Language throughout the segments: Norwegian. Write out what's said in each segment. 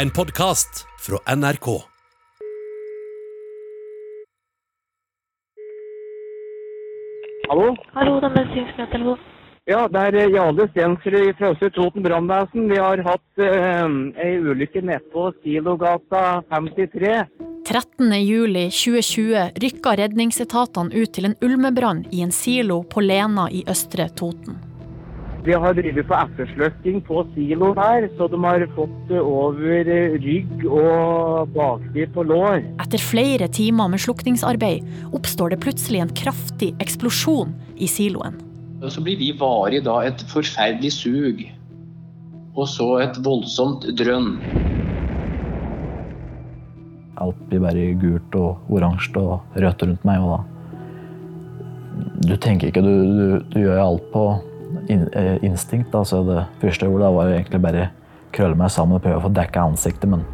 En podkast fra NRK. Hallo? Hallo, det er medisinsk Ja, det er Jale Jarle Stensrud fra Østre Toten brannvesen. Vi har hatt eh, ei ulykke nedpå Silogata 53. 13.07.2020 rykka redningsetatene ut til en ulmebrann i en silo på Lena i Østre Toten. Vi har drevet på ettersløkking på siloen her, så de har fått det over eh, rygg og bakside på lår. Etter flere timer med slukningsarbeid oppstår det plutselig en kraftig eksplosjon i siloen. Så blir vi var i da et forferdelig sug. Og så et voldsomt drønn. Alt blir bare gult og oransje og rødt rundt meg. og da Du tenker ikke, du, du, du gjør alt på eh, instinkt. Da. Så det første gjorde, da var egentlig bare krølle meg sammen og prøve å få dekka ansiktet. men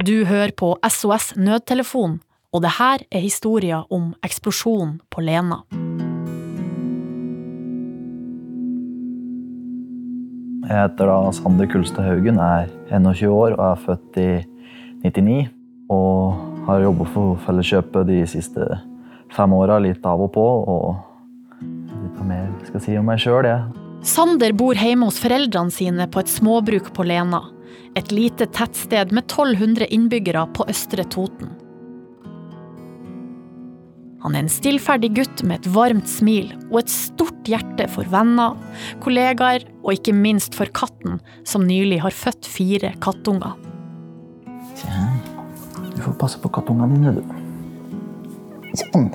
Du hører på SOS Nødtelefon, og det her er historien om eksplosjonen på Lena. Jeg heter da Sander Kulstad Haugen, er 21 år og er født i 99. Og har jobbet for Felleskjøpet de siste fem åra, litt av og på. Og litt mer skal jeg si om meg sjøl, jeg. Sander bor hjemme hos foreldrene sine på et småbruk på Lena. Et lite tettsted med 1200 innbyggere på Østre Toten. Han er en stillferdig gutt med et varmt smil og et stort hjerte for venner, kollegaer og ikke minst for katten, som nylig har født fire kattunger. Du får passe på kattungene dine, du. Sånn.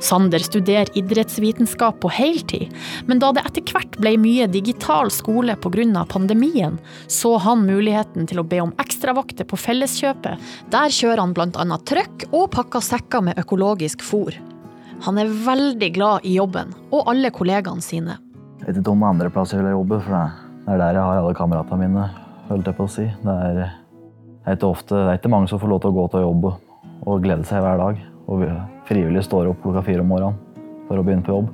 Sander studerer idrettsvitenskap på heltid, men da det etter hvert ble mye digital skole pga. pandemien, så han muligheten til å be om ekstravakter på Felleskjøpet. Der kjører han bl.a. trøkk og pakker sekker med økologisk fôr. Han er veldig glad i jobben og alle kollegaene sine. Jeg vet ikke om andre plasser jeg vil jobbe, for det er der jeg har alle kameratene mine. holdt jeg på å si. Det er, det er, ikke ofte, det er ikke mange som får lov til å gå til jobb og glede seg hver dag. Og frivillig står opp klokka fire om morgenen for å begynne på jobb.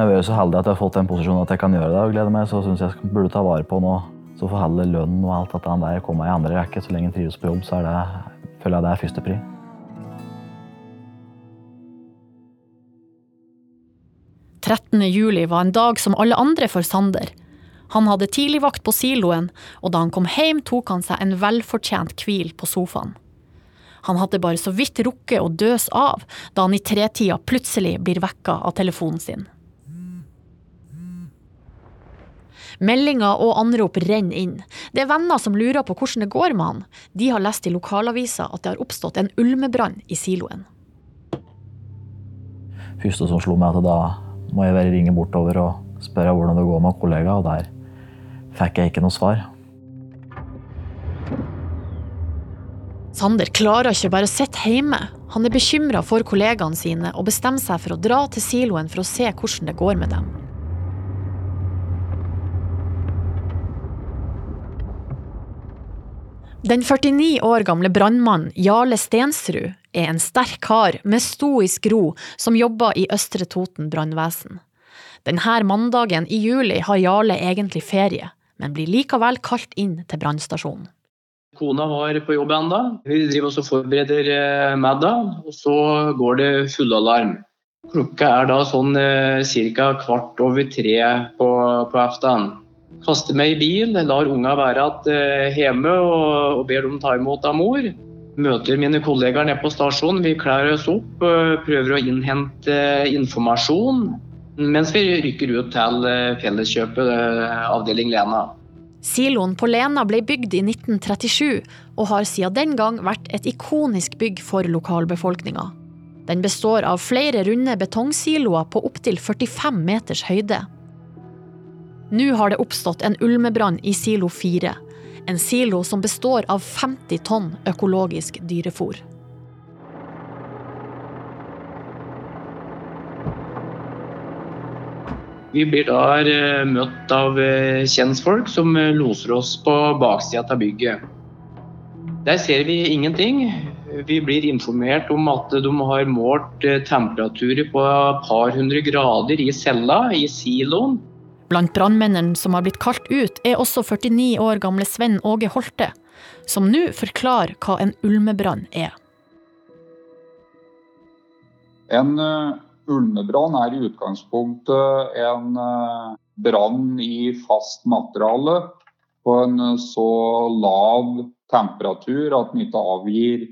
Jeg er så heldig at jeg har fått den posisjonen at jeg kan gjøre det og glede meg, så syns jeg jeg burde ta vare på nå. Så får heller lønnen og alt dette der komme i andre rekke. Så lenge en trives på jobb, så det, føler jeg det er førstepri. juli var en dag som alle andre for Sander. Han hadde tidligvakt på siloen, og da han kom hjem, tok han seg en velfortjent hvil på sofaen. Han hadde bare så vidt rukket å døse av da han i tretida plutselig blir vekka av telefonen sin. Meldinger og anrop renner inn. Det er venner som lurer på hvordan det går med han. De har lest i lokalavisa at det har oppstått en ulmebrann i siloen. Første som slo meg, at da må jeg bare ringe bortover og spørre hvordan det går med kollega, og der fikk jeg ikke noe svar. Sander klarer ikke bare å sitte hjemme. Han er bekymra for kollegaene sine og bestemmer seg for å dra til siloen for å se hvordan det går med dem. Den 49 år gamle brannmannen Jarle Stensrud er en sterk kar med stoisk ro som jobber i Østre Toten brannvesen. Denne mandagen i juli har Jarle egentlig ferie, men blir likevel kalt inn til brannstasjonen. Kona var på jobb ennå. Vi driver og forbereder eh, middag, og så går det fullalarm. Klokka er da sånn eh, ca. kvart over tre på, på aften. Kaster meg i bil, lar unga være igjen eh, hjemme og, og, ber dem ta imot av mor. Møter mine kollegaer nede på stasjonen. Vi kler oss opp, prøver å innhente informasjon. Mens vi rykker ut til Felleskjøpet avdeling Lena. Siloen på Lena ble bygd i 1937, og har siden den gang vært et ikonisk bygg for lokalbefolkninga. Den består av flere runde betongsiloer på opptil 45 meters høyde. Nå har det oppstått en ulmebrann i silo 4, en silo som består av 50 tonn økologisk dyrefôr. Vi blir da eh, møtt av eh, kjentfolk som eh, loser oss på baksida av bygget. Der ser vi ingenting. Vi blir informert om at de har målt temperaturer på et par hundre grader i cella, i siloen. Blant brannmennene som har blitt kalt ut, er også 49 år gamle Sven Åge Holte, som nå forklarer hva en ulmebrann er. En ulmebrann er i utgangspunktet en uh, brann i fast materiale på en uh, så lav temperatur at den ikke avgir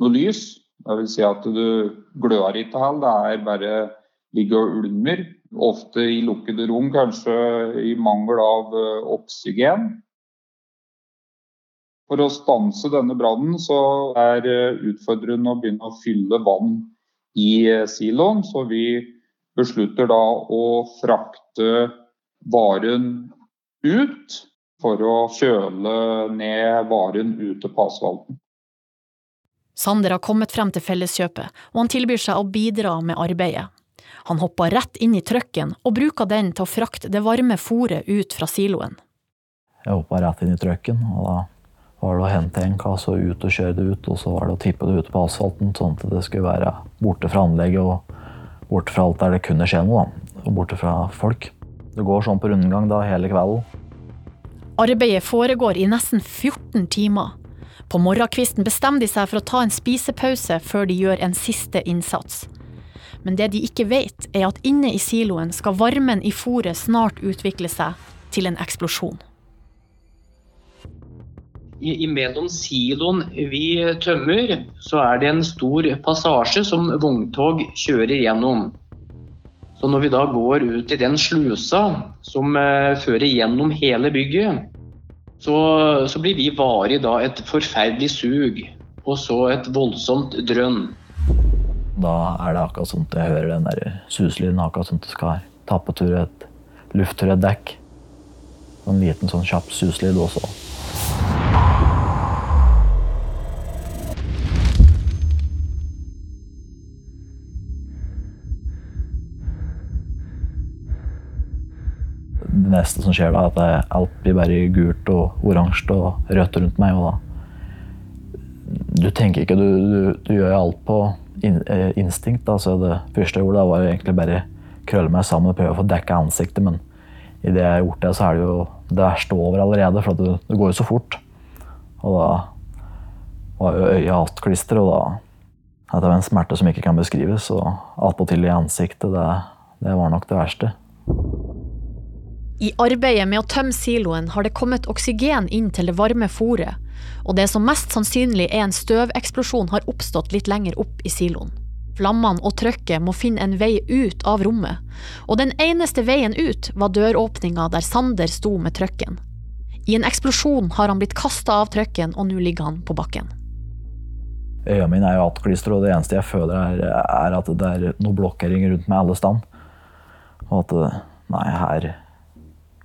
noe lys. Vil si at du glør ikke heller, det er bare ligger og ulmer. Ofte i lukkede rom, kanskje i mangel av oksygen. For å stanse denne brannen så er utfordrende å begynne å fylle vann i eh, siloen. Så vi beslutter da å frakte varen ut for å kjøle ned varen ute på asfalten. Sander har kommet frem til Felleskjøpet, og han tilbyr seg å bidra med arbeidet. Han hopper rett inn i trucken og bruker den til å frakte det varme fôret ut fra siloen. Jeg hoppa rett inn i trucken, og da var det å hente en kasse og ut og kjøre det ut. Og så var det å tippe det ut på asfalten, sånn at det skulle være borte fra anlegget og borte fra alt der det kunne skje noe. Og borte fra folk. Det går sånn på rundgang da hele kvelden. Arbeidet foregår i nesten 14 timer. På morgenkvisten bestemmer de seg for å ta en spisepause før de gjør en siste innsats. Men det de ikke vet, er at inne i siloen skal varmen i fôret snart utvikle seg til en eksplosjon imellom siloen vi tømmer, så er det en stor passasje som vogntog kjører gjennom. Så når vi da går ut i den slusa som eh, fører gjennom hele bygget, så, så blir vi varig da et forferdelig sug, og så et voldsomt drønn. Da er det akkurat sånn jeg hører den der suselyden, akkurat sånn at det skal på tur et lufttur dekk. En liten sånn kjapp suslyd også. Det neste som skjer, da, at alt blir bare gult og oransje og rødt rundt meg. og da Du tenker ikke, du, du, du gjør alt på in, eh, instinkt. Da. Så det første jeg gjorde, da, var egentlig bare krølle meg sammen og prøve å få dekka ansiktet. Men idet jeg har gjort det, så er det jo det verste over allerede, for det, det, går jo så fort. Og da var jo øyet attklister, og da det var en smerte som ikke kan beskrives. Og attpåtil i ansiktet, det, det var nok det verste. I arbeidet med å tømme siloen har det kommet oksygen inn til det varme fôret, og det som mest sannsynlig er en støveksplosjon har oppstått litt lenger opp i siloen. Flammene og trykket må finne en vei ut av rommet, og den eneste veien ut var døråpninga der Sander sto med trykken. I en eksplosjon har han blitt kasta av trykken, og nå ligger han på bakken. Øya mine er jo attklistra, og det eneste jeg føler, er, er at det er noe blokkering rundt meg alle steder. Og at Nei, her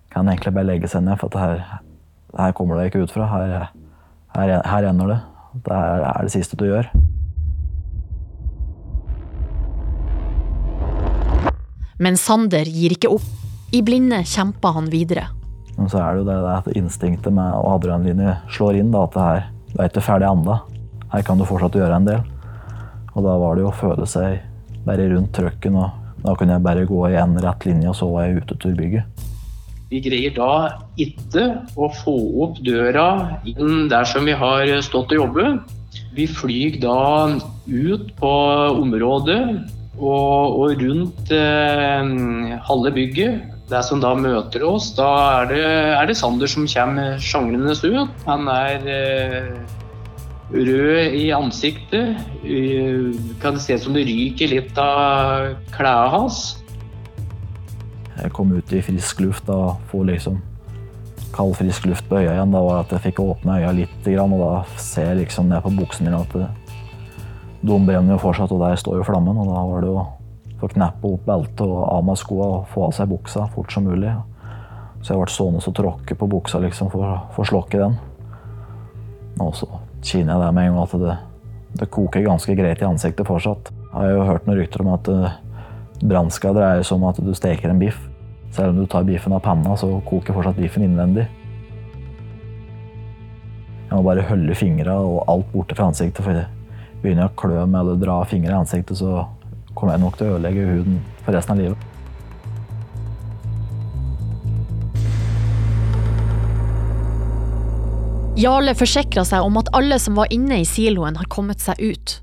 kan egentlig bare legge seg ned, for her, her, kommer det ikke ut fra. Her, her, her ender det. Det er, er det siste du gjør. Men Sander gir ikke opp. I blinde kjemper han videre. Men så er det jo det, det instinktet med og adrenalinet slår inn. Da, at det, her, det er ikke ferdig ennå. Her kan du fortsatt gjøre en del. Og da var det jo å føle seg bare rundt trøkken. og Da kunne jeg bare gå i en rett linje, og så var jeg ute til bygget. Vi greier da ikke å få opp døra inn der som vi har stått og jobbet. Vi flyr da ut på området og, og rundt eh, halve bygget. Det som da møter oss, da er det, er det Sander som kommer sjanglende ut. Han er eh, rød i ansiktet. Uh, kan se ut som det ryker litt av klærne hans. Jeg kom ut i frisk luft og få liksom kald, frisk luft på øya igjen. Da var at jeg fikk åpne øya litt, og da ser jeg liksom ned på buksene mine at de brenner jo fortsatt, og der står jo flammen. Og da var det å få kneppe opp beltet og av meg skoene og få av seg buksa fort som mulig. Så jeg ble stående og tråkke på buksa liksom for, å slokke den. Og så kjenner jeg det med en gang at det, det, koker ganske greit i ansiktet fortsatt. Jeg har jo hørt noen rykter om at uh, brannskader er som at du steker en biff. Selv om du tar biffen av panna, så koker fortsatt biffen innvendig. Jeg må bare holde fingra og alt borte fra ansiktet, for begynner jeg å klø med eller dra fingre i ansiktet, så kommer jeg nok til å ødelegge huden for resten av livet. Jarle forsikrer seg om at alle som var inne i siloen har kommet seg ut.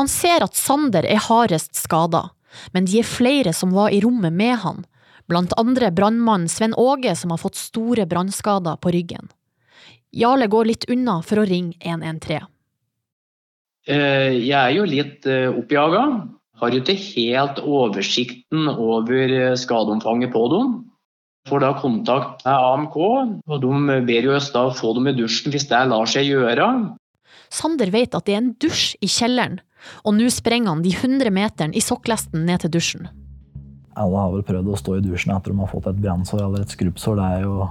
Han ser at Sander er hardest skada, men de er flere som var i rommet med han, blant andre brannmannen Sven Åge som har fått store brannskader på ryggen. Jarle går litt unna for å ringe 113. Eh, jeg er jo litt eh, oppjaga. Har jo ikke helt oversikten over eh, skadeomfanget på dem. Får da kontakt med AMK, og de ber oss da få dem i dusjen hvis det lar seg gjøre. Sander vet at det er en dusj i kjelleren, og nå sprenger han de 100 meterne i sokklesten ned til dusjen. Alle har vel prøvd å stå i dusjen etter de har fått et brannsår eller et skrubbsår. Det er jo,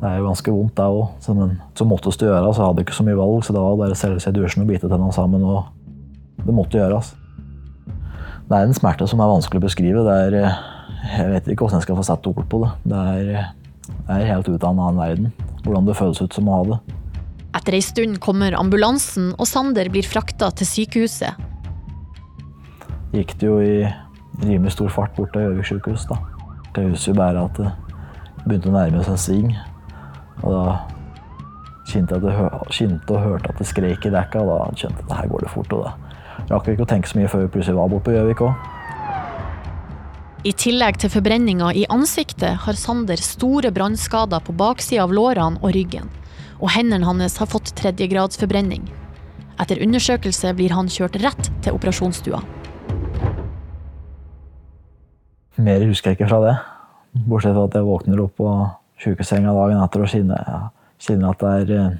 det er jo ganske vondt, det òg. Så, men, så måtte det gjøres. Så hadde ikke så mye valg, så det var bare å selge seg i dusjen og bite tennene sammen. og Det måtte gjøres. Det er en smerte som er vanskelig å beskrive. Det er, jeg vet ikke hvordan jeg skal få satt ord på det. Det er, det er helt ut av en annen verden. Hvordan det føles ut som å ha det. Etter ei stund kommer ambulansen, og Sander blir frakta til sykehuset. Gikk det jo i rimelig stor fart bort til Gjøvik sykehus. da. Jeg husker bare at det begynte å nærme seg sving. Og da kjente jeg at og hørte at det skrek i dekka, og da kjente jeg at her går det fort. og da rakk jeg ikke å tenke så mye før vi plutselig var borte på Gjøvik òg. I tillegg til forbrenninga i ansiktet har Sander store brannskader på baksida av lårene og ryggen, og hendene hans har fått tredjegradsforbrenning. Etter undersøkelse blir han kjørt rett til operasjonsstua. Mer husker jeg ikke fra det. Bortsett fra at jeg våkner opp på sjukesenga dagen etter og kjenner, ja, kjenner at det er eh,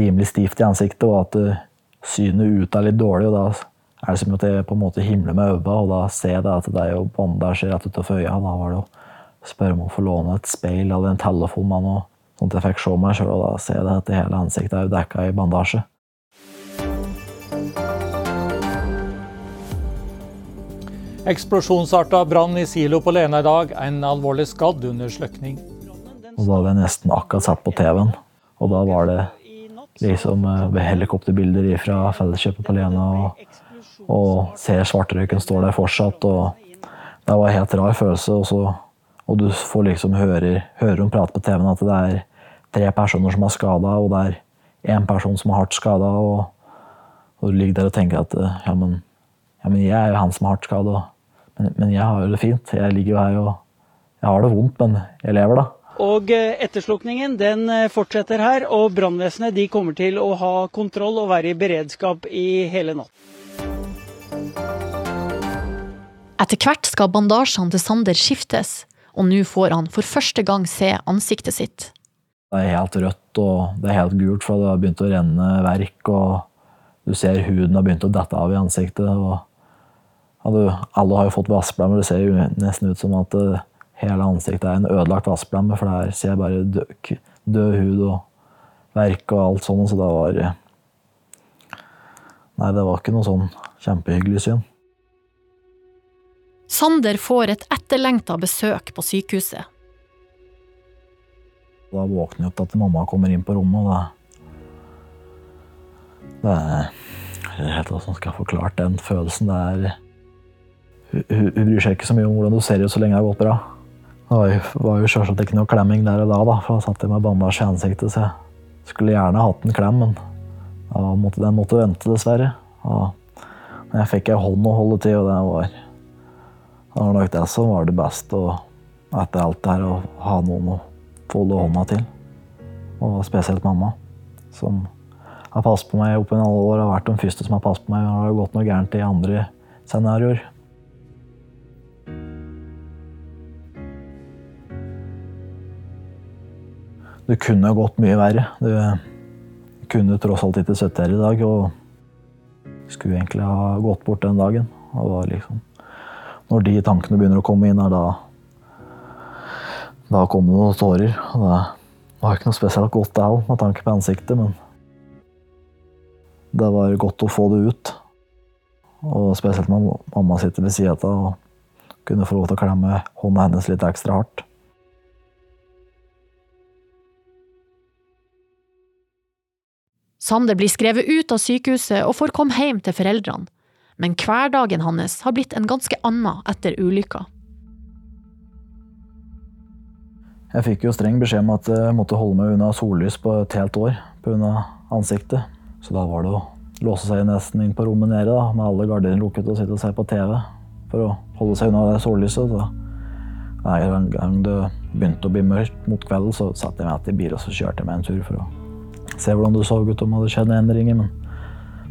rimelig stivt i ansiktet, og at uh, synet ut er litt dårlig. og Da er det som at jeg på en måte himler med øynene, og da ser jeg at det er jo bandasje rett utenfor øya. Da var det å spørre om å få låne et speil eller en telefon, med noe, sånn at jeg fikk se meg sjøl, og da ser jeg at hele ansiktet er jo dekka i bandasje. Eksplosjonsarta brann i silo på Lena i dag. En alvorlig skadd under sløkning. Og da hadde jeg nesten akkurat satt på TV-en. Og da var det liksom eh, helikopterbilder fra Felleskjøpet på Lena. Og, og ser svartrøyken står der fortsatt. Og det var en helt rar følelse. Og, så, og du får liksom høre, høre dem prate på TV-en at det er tre personer som er skada, og det er én person som er hardt skada. Og, og, du ligger der og tenker at ja, men, ja, men jeg er jo han som er hardt skada. Men, men, jeg har jo det fint. Jeg ligger jo her og jeg har det vondt, men jeg lever, da. Og etterslukningen den fortsetter her, og brannvesenet de kommer til å ha kontroll og være i beredskap i hele natt. Etter hvert skal bandasjene til Sander skiftes, og nå får han for første gang se ansiktet sitt. Det er helt rødt og det er helt gult, for det har begynt å renne verk. og Du ser huden har begynt å dette av i ansiktet. og alle har jo fått vassblemmer. Det ser jo nesten ut som at uh, hele ansiktet er en ødelagt vassblemme, for der ser jeg bare død, død hud og verk og alt sånt. Så det var eh, Nei, det var ikke noe sånn kjempehyggelig syn. Sander får et etterlengta besøk på sykehuset. Da våkner jeg opp til at mamma kommer inn på rommet, og da Det er Jeg vet ikke hvordan jeg skal forklare den følelsen. Det er hun, hun bryr seg ikke så mye om hvordan du ser ut så lenge det har gått bra. Det var jo, sjølsagt ikke noe klemming der og da, da for da satt jeg med bandasje i ansiktet, så jeg skulle gjerne hatt en klem, men ja, måtte, den måtte vente, dessverre. Men jeg fikk ei hånd å holde til, og det var, det var nok det som var det beste. Etter alt det her, å ha noen å folde hånda til. Og spesielt mamma, som har passet på meg opp i alle år. Har vært den første som har passet på meg. Har det gått noe gærent i andre scenarioer. Det kunne gått mye verre. Du kunne tross alt ikke sittet her i dag. Og skulle egentlig ha gått bort den dagen. Liksom, når de tankene begynner å komme inn, er da Da kom det noen tårer. Og det var ikke noe spesielt godt, det heller, med tanke på ansiktet, men det var godt å få det ut. Og spesielt når mamma sitter ved sida av og kunne få lov til å klemme hånda hennes litt ekstra hardt. Sander blir skrevet ut av sykehuset og får komme hjem til foreldrene. Men hverdagen hans har blitt en ganske annen etter ulykka. Jeg fikk jo streng beskjed om at jeg måtte holde meg unna sollys på et helt år pga. ansiktet. Så da var det å låse seg nesten inn på rommet nede da, med alle gardiner lukket og sitte og se på TV for å holde seg unna det sollyset. Så hver gang det begynte å bli mørkt mot kvelden, så satte jeg meg igjen i bil og så kjørte jeg meg en tur for å se hvordan du så ut, om det hadde skjedd endringer. Men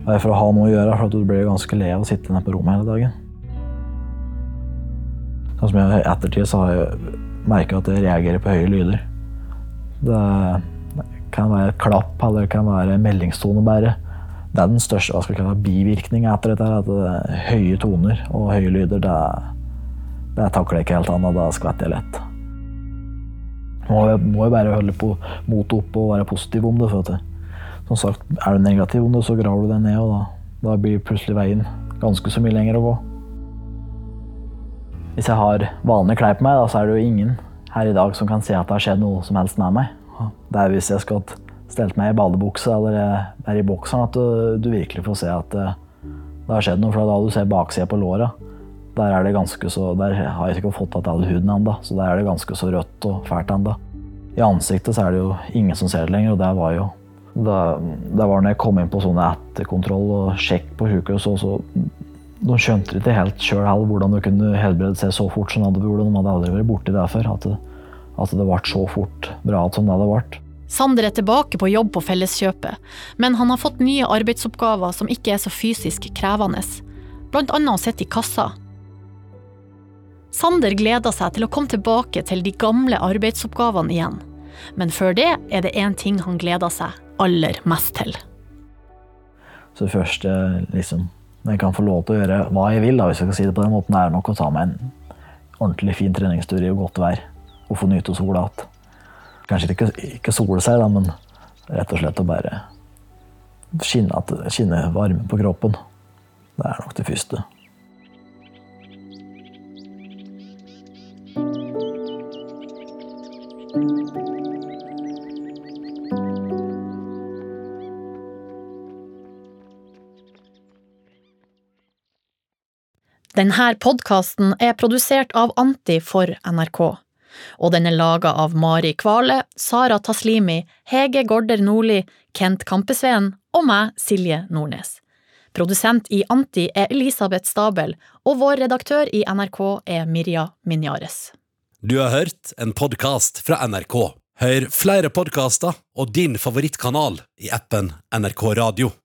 bare for å ha noe å gjøre, for at du blir ganske le av å sitte nede på rommet hele dagen. Sånn som jeg I ettertid så har jeg merka at jeg reagerer på høye lyder. Det kan være et klapp eller det kan være meldingstonebærer. Det er den største hva skal bivirkninga etter dette. at det er Høye toner og høye lyder, det, det takler jeg ikke helt annet. Da skvetter jeg lett. Må jeg må jo bare holde på motet opp og være positiv om det. for at som sagt, Er du negativ om det, så graver du deg ned, og da, da blir plutselig veien ganske så mye lenger å gå. Hvis jeg har vanlige klær på meg, da, så er det jo ingen her i dag som kan se at det har skjedd noe som helst med meg. Det er hvis jeg skal stelt meg i badebukse eller er i bokseren at du, du, virkelig får se at det, det har skjedd noe. For da du ser baksida på låra, der er det ganske så, der har jeg ikke fått tatt all huden ennå, så der er det ganske så rødt og fælt ennå. I ansiktet så er det jo ingen som ser det lenger, og det var jo det, var når jeg kom inn på sånne etterkontroll og sjekk på sykehuset, så de skjønte ikke helt sjøl hvordan de kunne helbrede seg så fort som de gjorde. De hadde aldri vært borti det før. At det, at det ble så fort bra som det hadde vært. Sander er tilbake på jobb på Felleskjøpet, men han har fått nye arbeidsoppgaver som ikke er så fysisk krevende, blant annet å sitte i kassa. Sander gleder seg til å komme tilbake til de gamle arbeidsoppgavene igjen, men før det er det én ting han gleder seg aller mest til. Så først liksom når jeg kan få lov til å gjøre hva jeg vil, da, hvis jeg kan si det på den måten, er nok å ta meg en ordentlig fin treningstur i godt vær og få nyte sola igjen. Kanskje ikke, ikke sole seg, da, men rett og slett å bare skinne, skinne varme på kroppen. Det er nok det første. Denne podkasten er produsert av Anti for NRK, og den er laga av Mari Kvale, Sara Taslimi, Hege Gorder Nordli, Kent Kampesveen og meg, Silje Nordnes. Produsent i Anti er Elisabeth Stabel, og vår redaktør i NRK er Mirja Minjares. Du har hørt en podkast fra NRK. Hør flere podkaster og din favorittkanal i appen NRK Radio.